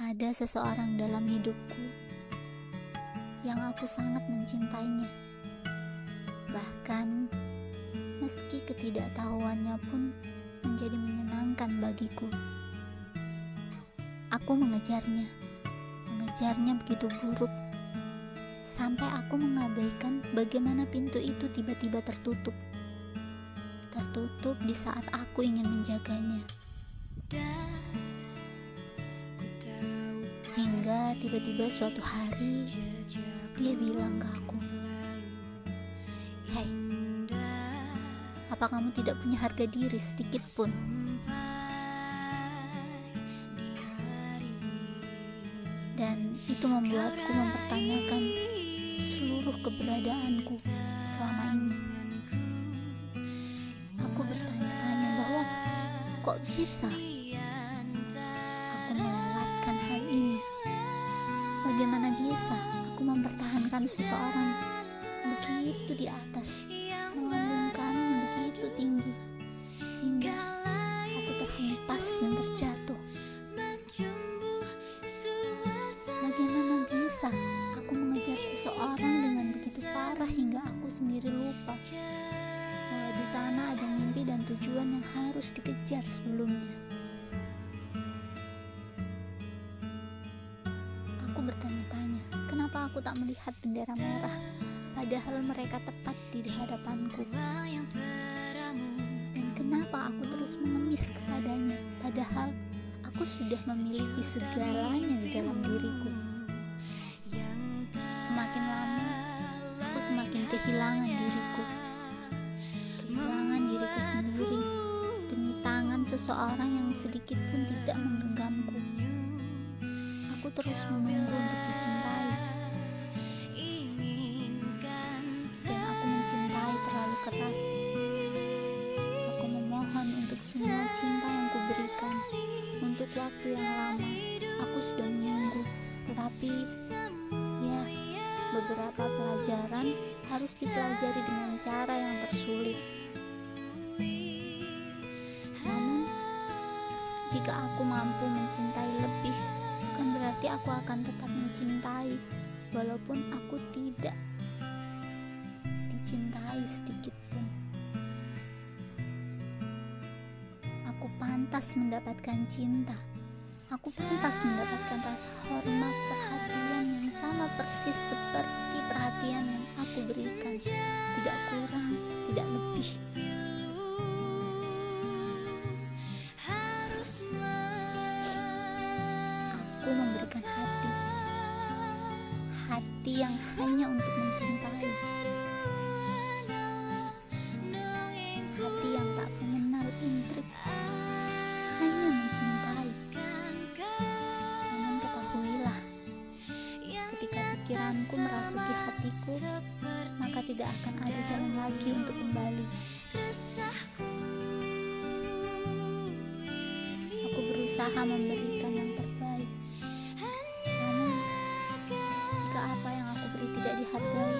Ada seseorang dalam hidupku yang aku sangat mencintainya. Bahkan, meski ketidaktahuannya pun menjadi menyenangkan bagiku. Aku mengejarnya, mengejarnya begitu buruk, sampai aku mengabaikan bagaimana pintu itu tiba-tiba tertutup. Tertutup di saat aku ingin menjaganya. Hingga tiba-tiba suatu hari dia bilang ke aku, "Hei, apa kamu tidak punya harga diri sedikit pun?" Dan itu membuatku mempertanyakan seluruh keberadaanku selama ini. Aku bertanya-tanya bahwa kok bisa bisa aku mempertahankan seseorang begitu di atas, melambungkan begitu tinggi, hingga aku terhempas yang terjatuh. Bagaimana bisa aku mengejar seseorang dengan begitu parah hingga aku sendiri lupa bahwa di sana ada mimpi dan tujuan yang harus dikejar sebelumnya. Aku bertanya-tanya, kenapa aku tak melihat bendera merah, padahal mereka tepat di hadapanku. Dan kenapa aku terus mengemis kepadanya, padahal aku sudah memiliki segalanya di dalam diriku. Semakin lama, aku semakin kehilangan diriku. Kehilangan diriku sendiri demi tangan seseorang yang sedikit pun tidak menggenggamku terus menunggu untuk dicintai. Waktu yang lama, aku sudah menunggu. Tetapi, ya, beberapa pelajaran harus dipelajari dengan cara yang tersulit. Namun, jika aku mampu mencintai lebih bukan berarti aku akan tetap mencintai, walaupun aku tidak dicintai sedikit pun. Aku pantas mendapatkan cinta. Aku pantas mendapatkan rasa hormat, perhatian yang sama persis seperti perhatian yang aku berikan. Tidak kurang, tidak lebih. aku memberikan hati hati yang hanya untuk mencintai pikiranku merasuki hatiku maka tidak akan ada jalan lagi untuk kembali. Aku berusaha memberikan yang terbaik. Apa yang aku beri tidak dihargai,